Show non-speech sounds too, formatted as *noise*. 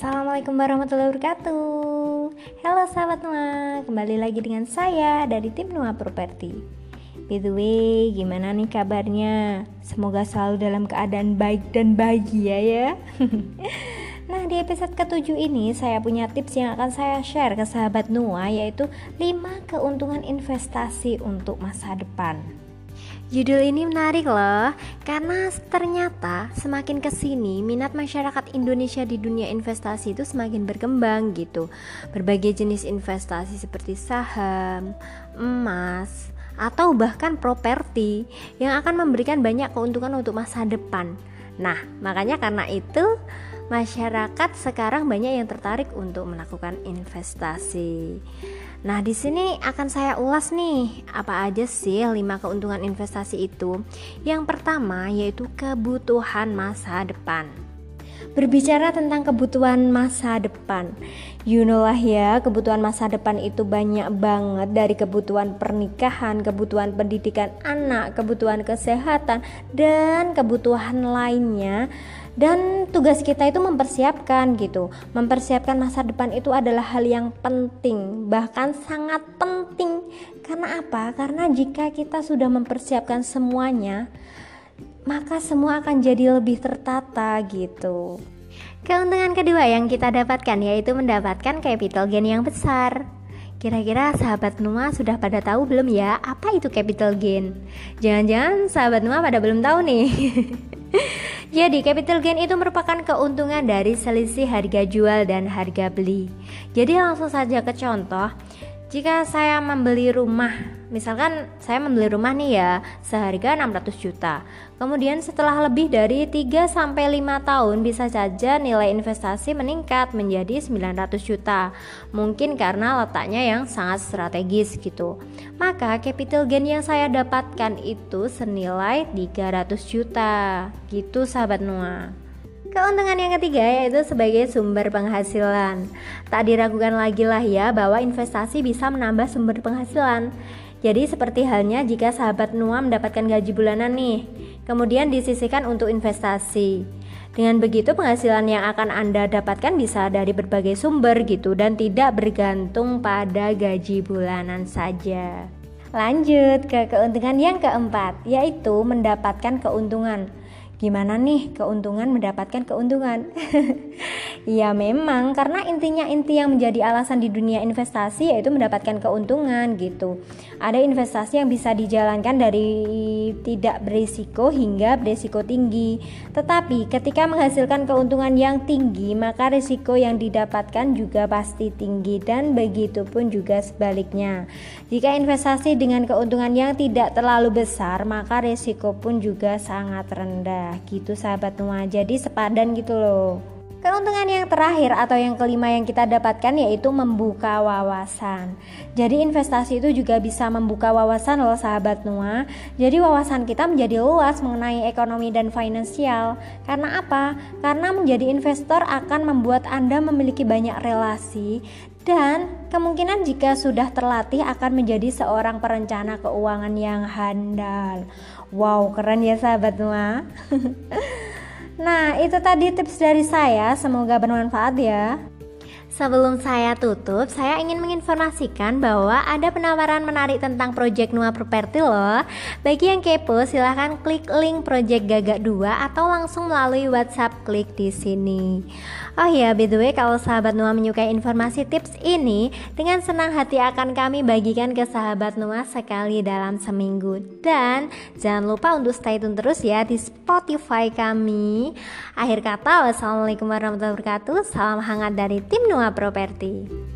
Assalamualaikum warahmatullahi wabarakatuh. Halo sahabat Nua Kembali lagi dengan saya dari tim Nua Property By the way, gimana nih kabarnya? Semoga selalu dalam keadaan baik dan bahagia ya. *laughs* Nah di episode ketujuh ini saya punya tips yang akan saya share ke sahabat Nua Yaitu 5 keuntungan investasi untuk masa depan Judul ini menarik loh, karena ternyata semakin ke sini minat masyarakat Indonesia di dunia investasi itu semakin berkembang gitu. Berbagai jenis investasi seperti saham, emas, atau bahkan properti yang akan memberikan banyak keuntungan untuk masa depan. Nah, makanya karena itu masyarakat sekarang banyak yang tertarik untuk melakukan investasi. Nah, di sini akan saya ulas nih, apa aja sih 5 keuntungan investasi itu? Yang pertama yaitu kebutuhan masa depan. Berbicara tentang kebutuhan masa depan, you know lah ya, kebutuhan masa depan itu banyak banget dari kebutuhan pernikahan, kebutuhan pendidikan anak, kebutuhan kesehatan, dan kebutuhan lainnya dan tugas kita itu mempersiapkan gitu. Mempersiapkan masa depan itu adalah hal yang penting bahkan sangat penting. Karena apa? Karena jika kita sudah mempersiapkan semuanya maka semua akan jadi lebih tertata gitu. Keuntungan kedua yang kita dapatkan yaitu mendapatkan capital gain yang besar. Kira-kira sahabat Numa sudah pada tahu belum ya? Apa itu capital gain? Jangan-jangan sahabat Numa pada belum tahu nih. *laughs* Jadi capital gain itu merupakan keuntungan dari selisih harga jual dan harga beli. Jadi langsung saja ke contoh, jika saya membeli rumah, misalkan saya membeli rumah nih ya, seharga 600 juta. Kemudian setelah lebih dari 3 sampai 5 tahun bisa saja nilai investasi meningkat menjadi 900 juta. Mungkin karena letaknya yang sangat strategis gitu. Maka capital gain yang saya dapatkan itu senilai 300 juta. Gitu sahabat Noah. Keuntungan yang ketiga yaitu sebagai sumber penghasilan. Tak diragukan lagi lah ya bahwa investasi bisa menambah sumber penghasilan. Jadi seperti halnya jika sahabat Nua mendapatkan gaji bulanan nih, kemudian disisihkan untuk investasi. Dengan begitu penghasilan yang akan Anda dapatkan bisa dari berbagai sumber gitu dan tidak bergantung pada gaji bulanan saja. Lanjut ke keuntungan yang keempat, yaitu mendapatkan keuntungan. Gimana nih keuntungan mendapatkan keuntungan? *laughs* ya memang karena intinya inti yang menjadi alasan di dunia investasi yaitu mendapatkan keuntungan gitu. Ada investasi yang bisa dijalankan dari tidak berisiko hingga berisiko tinggi. Tetapi ketika menghasilkan keuntungan yang tinggi, maka risiko yang didapatkan juga pasti tinggi dan begitu pun juga sebaliknya. Jika investasi dengan keuntungan yang tidak terlalu besar, maka risiko pun juga sangat rendah gitu sahabat Nua jadi sepadan gitu loh Keuntungan yang terakhir atau yang kelima yang kita dapatkan yaitu membuka wawasan. Jadi investasi itu juga bisa membuka wawasan loh sahabat Nua. Jadi wawasan kita menjadi luas mengenai ekonomi dan finansial. Karena apa? Karena menjadi investor akan membuat Anda memiliki banyak relasi dan kemungkinan jika sudah terlatih akan menjadi seorang perencana keuangan yang handal. Wow, keren ya sahabat Nua. *laughs* Nah, itu tadi tips dari saya. Semoga bermanfaat ya. Sebelum saya tutup, saya ingin menginformasikan bahwa ada penawaran menarik tentang Project Nua Property loh. Bagi yang kepo, silahkan klik link Project Gagak 2 atau langsung melalui WhatsApp klik di sini. Oh ya, by the way, kalau sahabat Nua menyukai informasi tips ini, dengan senang hati akan kami bagikan ke sahabat Nua sekali dalam seminggu. Dan jangan lupa untuk stay tune terus ya di Spotify kami. Akhir kata, wassalamualaikum warahmatullahi wabarakatuh. Salam hangat dari tim Nua Property.